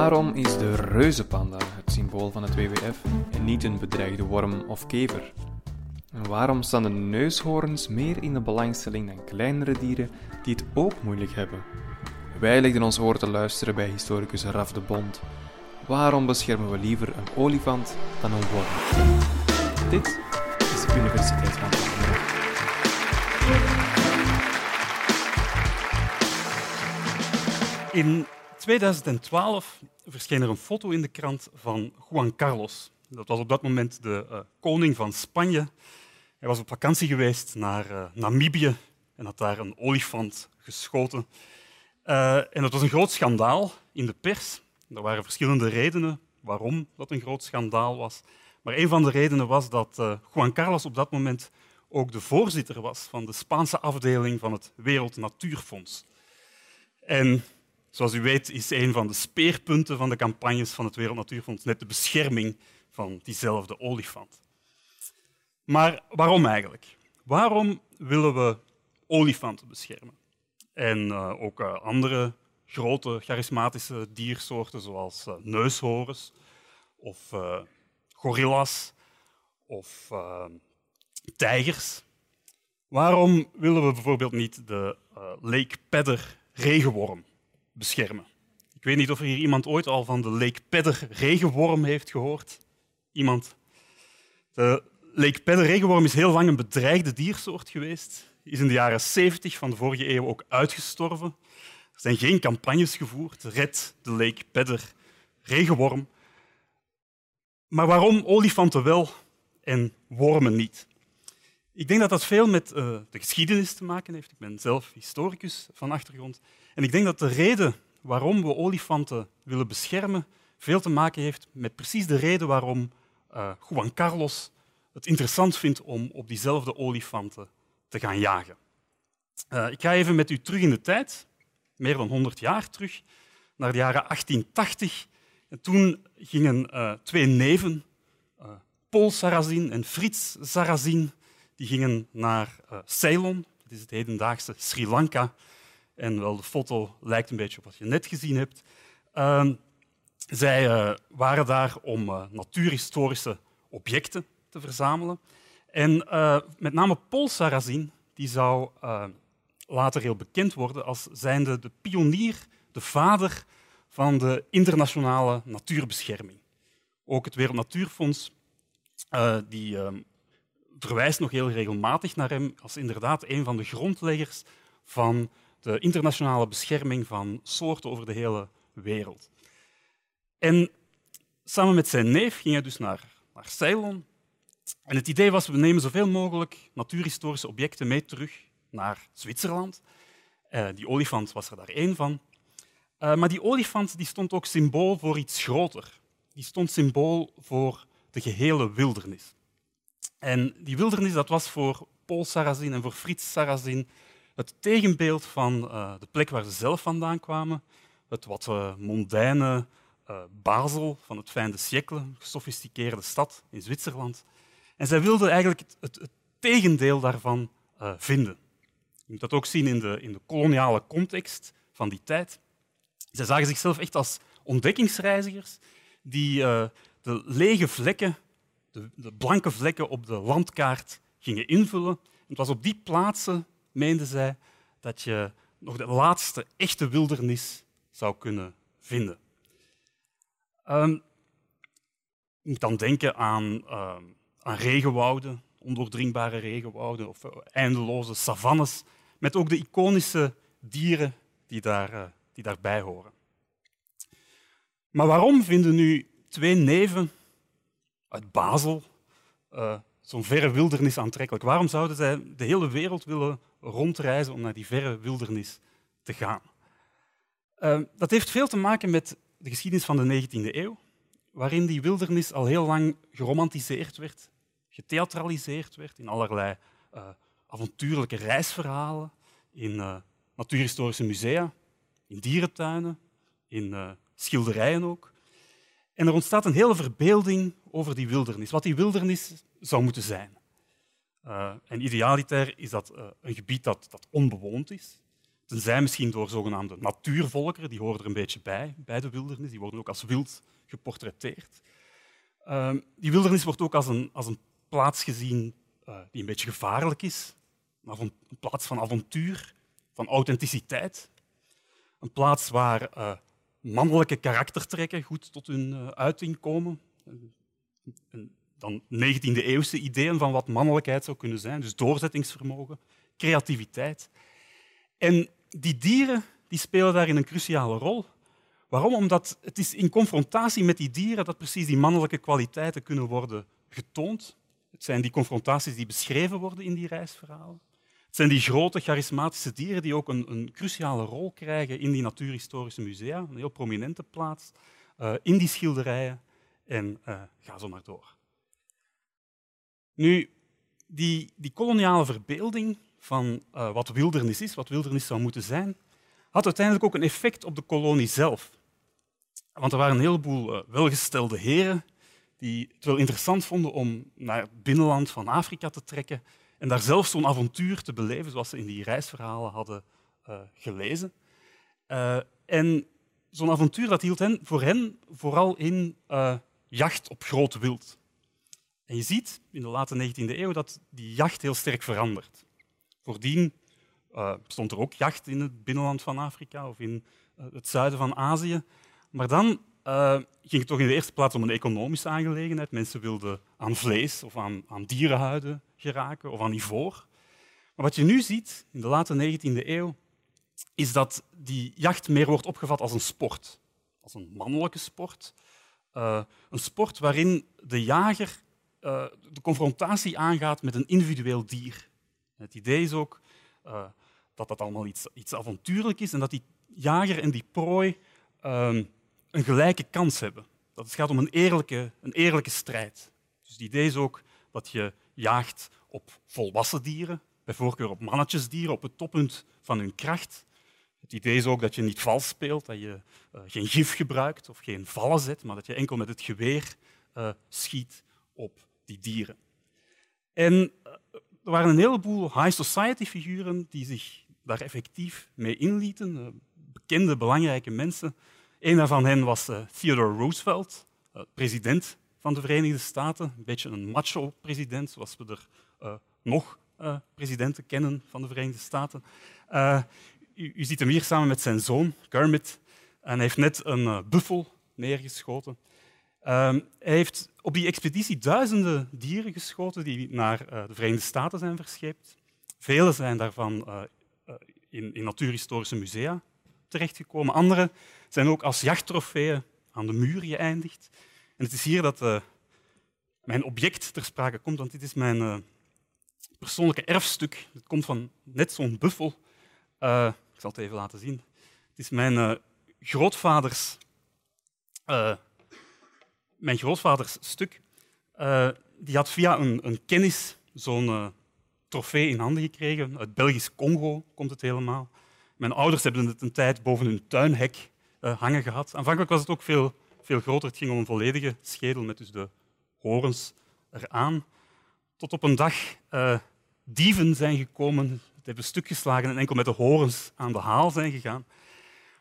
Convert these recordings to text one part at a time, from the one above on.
Waarom is de reuzenpanda het symbool van het WWF en niet een bedreigde worm of kever? En waarom staan de neushoorns meer in de belangstelling dan kleinere dieren die het ook moeilijk hebben? Wij legden ons oor te luisteren bij historicus Raf de Bond. Waarom beschermen we liever een olifant dan een worm? Dit is de Universiteit van Vlaanderen. In 2012 verscheen er een foto in de krant van Juan Carlos. Dat was op dat moment de uh, koning van Spanje. Hij was op vakantie geweest naar uh, Namibië en had daar een olifant geschoten. Uh, en dat was een groot schandaal in de pers. Er waren verschillende redenen waarom dat een groot schandaal was. Maar een van de redenen was dat Juan Carlos op dat moment ook de voorzitter was van de Spaanse afdeling van het Wereld Natuurfonds. En Zoals u weet is een van de speerpunten van de campagnes van het Wereld Natuurfonds net de bescherming van diezelfde olifant. Maar waarom eigenlijk? Waarom willen we olifanten beschermen? En uh, ook uh, andere grote charismatische diersoorten zoals uh, neushoorns of gorillas of tijgers. Waarom willen we bijvoorbeeld niet de Lake Pedder regenworm beschermen. Ik weet niet of er hier iemand ooit al van de Lake Pedder regenworm heeft gehoord. Iemand? De Lake Pedder regenworm is heel lang een bedreigde diersoort geweest. Is in de jaren 70 van de vorige eeuw ook uitgestorven. Er zijn geen campagnes gevoerd. Red de Lake Pedder regenworm. Maar waarom olifanten wel en wormen niet? Ik denk dat dat veel met uh, de geschiedenis te maken heeft. Ik ben zelf historicus van achtergrond. En ik denk dat de reden waarom we olifanten willen beschermen veel te maken heeft met precies de reden waarom uh, Juan Carlos het interessant vindt om op diezelfde olifanten te gaan jagen. Uh, ik ga even met u terug in de tijd, meer dan 100 jaar terug, naar de jaren 1880. En toen gingen twee neven, Paul Sarrazin en Frits Sarrazin, die gingen naar Ceylon, dat is het hedendaagse Sri Lanka, en wel, de foto lijkt een beetje op wat je net gezien hebt. Uh, zij uh, waren daar om uh, natuurhistorische objecten te verzamelen. En eh, met name Paul Sarrazin die zou later heel bekend worden als zijnde de pionier, de vader van de internationale natuurbescherming. Ook het Wereld Natuurfonds die, ehm, verwijst nog heel regelmatig naar hem als inderdaad een van de grondleggers van de internationale bescherming van soorten over de hele wereld. En samen met zijn neef ging hij dus naar, naar Ceylon. En het idee was, we nemen zoveel mogelijk natuurhistorische objecten mee terug naar Zwitserland. Uh, die olifant was er daar één van. Uh, maar die olifant die stond ook symbool voor iets groter. Die stond symbool voor de gehele wildernis. En die wildernis dat was voor Paul Sarrazin en voor Frits Sarrazin het tegenbeeld van uh, de plek waar ze zelf vandaan kwamen, het wat uh, mondaine uh, Basel van het fijne siècle, een gesofisticeerde stad in Zwitserland. En zij wilden eigenlijk het, het, het tegendeel daarvan vinden. Je moet dat ook zien in de, in de koloniale context van die tijd. Zij zagen zichzelf echt als ontdekkingsreizigers die de lege vlekken, de, de blanke vlekken op de landkaart gingen invullen. Het was op die plaatsen meenden zij dat je nog de laatste echte wildernis zou kunnen vinden. Um, je moet dan denken aan, um, aan regenwouden, ondoordringbare regenwouden of uh, eindeloze savannes, met ook de iconische dieren die, daar, uh, die daarbij horen. Maar waarom vinden nu twee neven uit Basel uh, zo'n verre wildernis aantrekkelijk? Waarom zouden zij de hele wereld willen rondreizen om naar die verre wildernis te gaan? Uh, dat heeft veel te maken met de geschiedenis van de 19e eeuw, waarin die wildernis al heel lang geromantiseerd werd, getheatraliseerd werd in allerlei uh, avontuurlijke reisverhalen, in natuurhistorische musea, in dierentuinen, in schilderijen ook. En er ontstaat een hele verbeelding over die wildernis, wat die wildernis zou moeten zijn. Uh, idealiter is dat uh, een gebied dat, dat, onbewoond is, tenzij misschien door zogenaamde natuurvolkeren, die horen er een beetje bij, bij de wildernis, die worden ook als wild geportretteerd. Ehm, die wildernis wordt ook als een, als een plaats gezien uh, die een beetje gevaarlijk is, een plaats van avontuur, van authenticiteit. Een plaats waar mannelijke karaktertrekken goed tot hun uh, uiting komen. En dan 19e-eeuwse ideeën van wat mannelijkheid zou kunnen zijn, dus doorzettingsvermogen, creativiteit. En die dieren die spelen daarin een cruciale rol. Waarom? Omdat het is in confrontatie met die dieren dat precies die mannelijke kwaliteiten kunnen worden getoond. Het zijn die confrontaties die beschreven worden in die reisverhalen. Het zijn die grote, charismatische dieren die ook een, een cruciale rol krijgen in die natuurhistorische musea, een heel prominente plaats, uh, in die schilderijen. En uh, ga zo maar door. Nu, die, die koloniale verbeelding van uh, wat wildernis is, wat wildernis zou moeten zijn, had uiteindelijk ook een effect op de kolonie zelf. Want er waren een heleboel welgestelde heren die het wel interessant vonden om naar het binnenland van Afrika te trekken en daar zelf zo'n avontuur te beleven, zoals ze in die reisverhalen hadden uh, gelezen. en zo'n avontuur dat hield hen, voor hen vooral in jacht op groot wild. En je ziet in de late 19e eeuw dat die jacht heel sterk verandert. Voordien bestond er ook jacht in het binnenland van Afrika of in het zuiden van Azië. Maar dan ging het toch in de eerste plaats om een economische aangelegenheid. Mensen wilden aan vlees of aan, aan dierenhuiden geraken of aan ivoor. Maar wat je nu ziet in de late 19e eeuw, is dat die jacht meer wordt opgevat als een sport. Als een mannelijke sport. een sport waarin de jager uh, de confrontatie aangaat met een individueel dier. Het idee is ook uh, dat dat allemaal iets, iets avontuurlijk is en dat die jager en die prooi uh, een gelijke kans hebben. Dat het gaat om een eerlijke, een eerlijke strijd. Dus het idee is ook dat je jaagt op volwassen dieren, bij voorkeur op mannetjesdieren, op het toppunt van hun kracht. Het idee is ook dat je niet vals speelt, dat je uh, geen gif gebruikt of geen vallen zet, maar dat je enkel met het geweer uh, schiet op die dieren. En eh, er waren een heleboel high society figuren die zich daar effectief mee inlieten, eh, bekende, belangrijke mensen. Een daarvan hen was eh, Theodore Roosevelt, president van de Verenigde Staten. Een beetje een macho-president, zoals we er nog presidenten kennen van de Verenigde Staten. U, u, ziet hem hier samen met zijn zoon, Kermit. En hij heeft net een buffel neergeschoten. Um, hij heeft op die expeditie duizenden dieren geschoten die naar de Verenigde Staten zijn verscheept. Vele zijn daarvan in, in, natuurhistorische musea terechtgekomen. Andere zijn ook als jachttrofeeën aan de muur geëindigd. En het is hier dat mijn object ter sprake komt, want dit is mijn persoonlijke erfstuk. Het komt van net zo'n buffel. ik zal het even laten zien. Het is mijn grootvaders mijn grootvaders stuk, die had via een, een kennis zo'n trofee in handen gekregen. Uit Belgisch Congo komt het helemaal. Mijn ouders hebben het een tijd boven hun tuinhek hangen gehad. Aanvankelijk was het ook veel, veel groter. Het ging om een volledige schedel met dus de horens eraan. Tot op een dag dieven zijn gekomen, het hebben stuk geslagen en enkel met de horens aan de haal zijn gegaan.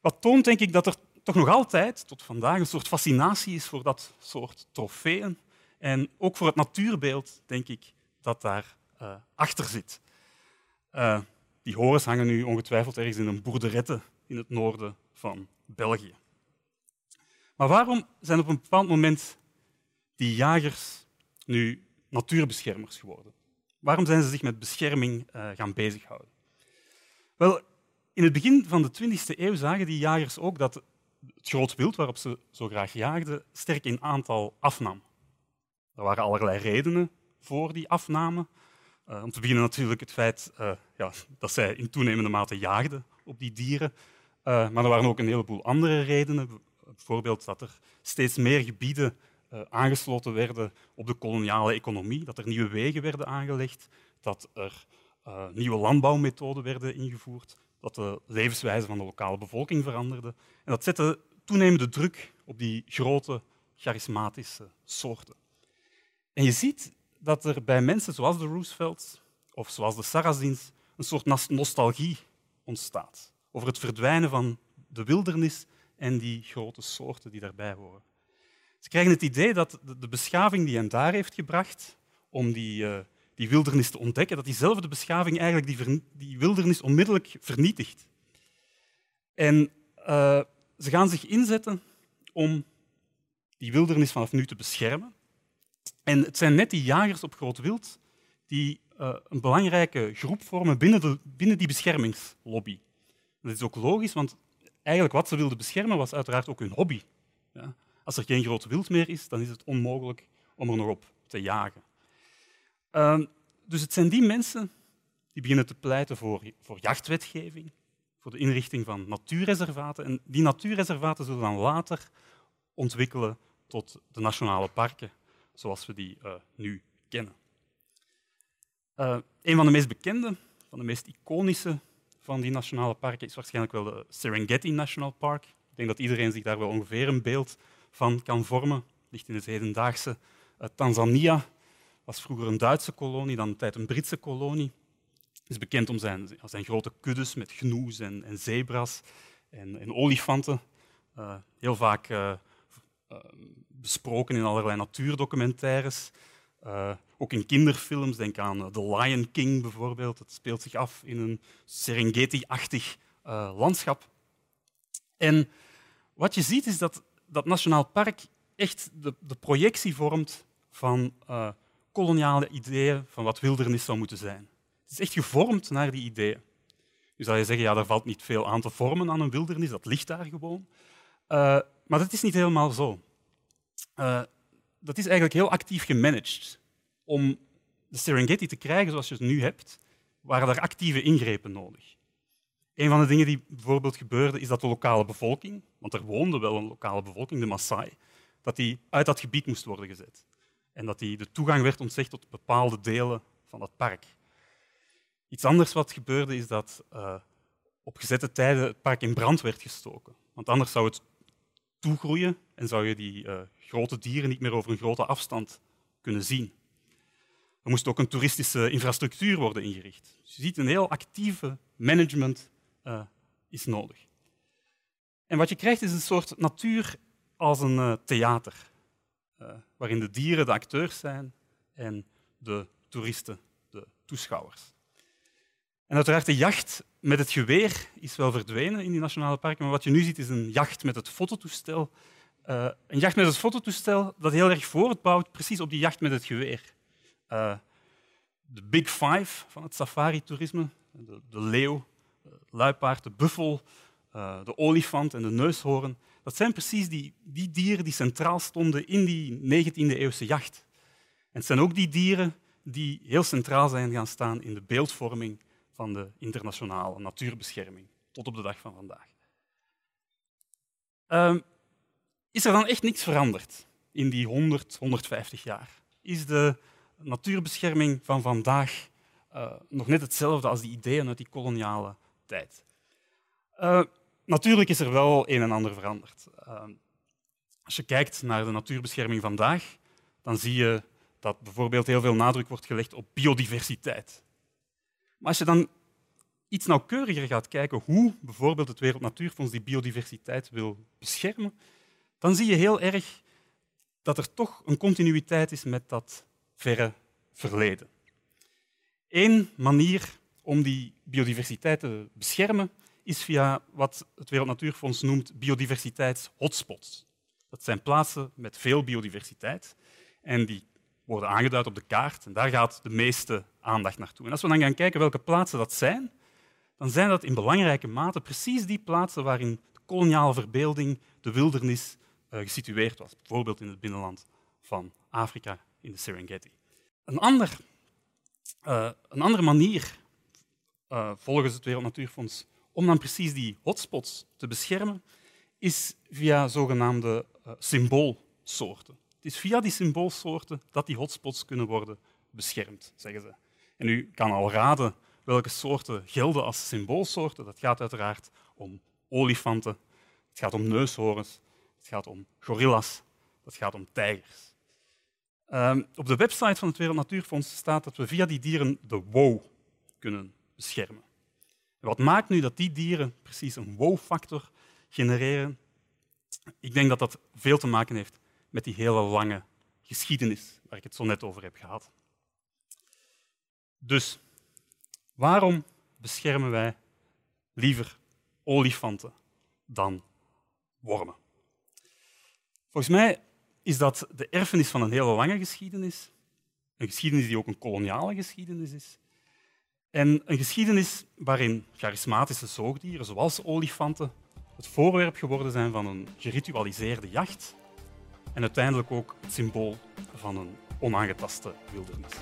Wat toont, denk ik, dat er toch nog altijd, tot vandaag, een soort fascinatie is voor dat soort trofeeën. En ook voor het natuurbeeld, denk ik, dat daar uh, achter zit. Uh, die horens hangen nu ongetwijfeld ergens in een boerderette in het noorden van België. Maar waarom zijn op een bepaald moment die jagers nu natuurbeschermers geworden? Waarom zijn ze zich met bescherming uh, gaan bezighouden? Wel, in het begin van de 20e eeuw zagen die jagers ook dat het groot wild waarop ze zo graag jaagden sterk in aantal afnam. Er waren allerlei redenen voor die afname. Uh, om te beginnen natuurlijk het feit uh, ja, dat zij in toenemende mate jaagden op die dieren. Maar er waren ook een heleboel andere redenen. Bijvoorbeeld dat er steeds meer gebieden aangesloten werden op de koloniale economie, dat er nieuwe wegen werden aangelegd, dat er nieuwe landbouwmethoden werden ingevoerd, dat de levenswijze van de lokale bevolking veranderde. En dat zette toenemende druk op die grote, charismatische soorten. En je ziet dat er bij mensen zoals de Roosevelts of zoals de Sarrazins een soort nostalgie ontstaat. over het verdwijnen van de wildernis en die grote soorten die daarbij horen. Ze krijgen het idee dat de beschaving die hen daar heeft gebracht om die, uh, die wildernis te ontdekken, dat diezelfde beschaving eigenlijk die, die wildernis onmiddellijk vernietigt. En uh, ze gaan zich inzetten om die wildernis vanaf nu te beschermen. En het zijn net die jagers op groot wild die uh, een belangrijke groep vormen binnen, de, binnen die beschermingslobby. Dat is ook logisch, want eigenlijk wat ze wilden beschermen was uiteraard ook hun hobby. Ja. Als er geen groot wild meer is, dan is het onmogelijk om er nog op te jagen. Uh, dus het zijn die mensen die beginnen te pleiten voor, voor jachtwetgeving, voor de inrichting van natuurreservaten. En die natuurreservaten zullen dan later ontwikkelen tot de nationale parken, zoals we die uh, nu kennen. Uh, een van de meest bekende, van de meest iconische van die nationale parken is waarschijnlijk wel de Serengeti National Park. Ik denk dat iedereen zich daar wel ongeveer een beeld van kan vormen. Ligt in het hedendaagse uh, Tanzania. was vroeger een Duitse kolonie, dan een tijd een Britse kolonie. is bekend om zijn, zijn grote kuddes met gnoes en, en zebras en, en olifanten. Uh, heel vaak uh, besproken in allerlei natuurdocumentaires. Uh, ook in kinderfilms, denk aan The Lion King bijvoorbeeld. Het speelt zich af in een Serengeti-achtig uh, landschap. En wat je ziet is dat dat nationaal park echt de, de projectie vormt van koloniale ideeën van wat wildernis zou moeten zijn. Het is echt gevormd naar die ideeën. Nu zou je zeggen, ja, er valt niet veel aan te vormen aan een wildernis, dat ligt daar gewoon. maar dat is niet helemaal zo dat is eigenlijk heel actief gemanaged. Om de Serengeti te krijgen zoals je het nu hebt, waren er actieve ingrepen nodig. Een van de dingen die bijvoorbeeld gebeurde, is dat de lokale bevolking, want er woonde wel een lokale bevolking, de Maasai, dat die uit dat gebied moest worden gezet. En dat die de toegang werd ontzegd tot bepaalde delen van dat park. Iets anders wat gebeurde, is dat uh, op gezette tijden het park in brand werd gestoken. Want anders zou het toegroeien en zou je die uh, grote dieren niet meer over een grote afstand kunnen zien. Er moest ook een toeristische infrastructuur worden ingericht. Dus je ziet, een heel actieve management uh, is nodig. En wat je krijgt is een soort natuur als een uh, theater, waarin de dieren de acteurs zijn en de toeristen de toeschouwers. En uiteraard, de jacht met het geweer is wel verdwenen in die nationale parken, maar wat je nu ziet is een jacht met het fototoestel. Uh, een jacht met het fototoestel dat heel erg voortbouwt precies op die jacht met het geweer. Uh, de Big Five van het safari-toerisme, de, de, leeuw, de luipaard, de buffel, de olifant en de neushoorn, dat zijn precies die, die dieren die centraal stonden in die 19e-eeuwse jacht. En het zijn ook die dieren die heel centraal zijn gaan staan in de beeldvorming van de internationale natuurbescherming tot op de dag van vandaag. Uh, is er dan echt niks veranderd in die 100, 150 jaar? Is de natuurbescherming van vandaag uh, nog net hetzelfde als die ideeën uit die koloniale tijd? Uh, natuurlijk is er wel een en ander veranderd. Uh, als je kijkt naar de natuurbescherming vandaag, dan zie je dat bijvoorbeeld heel veel nadruk wordt gelegd op biodiversiteit. Maar als je dan iets nauwkeuriger gaat kijken hoe bijvoorbeeld het Wereld Natuurfonds die biodiversiteit wil beschermen, dan zie je heel erg dat er toch een continuïteit is met dat verre verleden. Eén manier om die biodiversiteit te beschermen is via wat het Wereld Natuurfonds noemt biodiversiteitshotspots. Dat zijn plaatsen met veel biodiversiteit en die worden aangeduid op de kaart en daar gaat de meeste aandacht naartoe. En als we dan gaan kijken welke plaatsen dat zijn, dan zijn dat in belangrijke mate precies die plaatsen waarin de koloniale verbeelding, de wildernis, gesitueerd was. Bijvoorbeeld in het binnenland van Afrika, in de Serengeti. Een, ander, uh, een andere manier, uh, volgens het Wereld Natuurfonds, om dan precies die hotspots te beschermen, is via zogenaamde symboolsoorten. Het is via die symboolsoorten dat die hotspots kunnen worden beschermd, zeggen ze. En u kan al raden welke soorten gelden als symboolsoorten. Dat gaat uiteraard om olifanten, het gaat om neushoorns, het gaat om gorillas, het gaat om tijgers. Um, op de website van het Wereld Natuurfonds staat dat we via die dieren de wow kunnen beschermen. En wat maakt nu dat die dieren precies een wow-factor genereren? Ik denk dat dat veel te maken heeft met die hele lange geschiedenis waar ik het zo net over heb gehad. Dus waarom beschermen wij liever olifanten dan wormen? Volgens mij is dat de erfenis van een hele lange geschiedenis, een geschiedenis die ook een koloniale geschiedenis is, en een geschiedenis waarin charismatische zoogdieren, zoals olifanten, het voorwerp geworden zijn van een geritualiseerde jacht en uiteindelijk ook het symbool van een onaangetaste wildernis.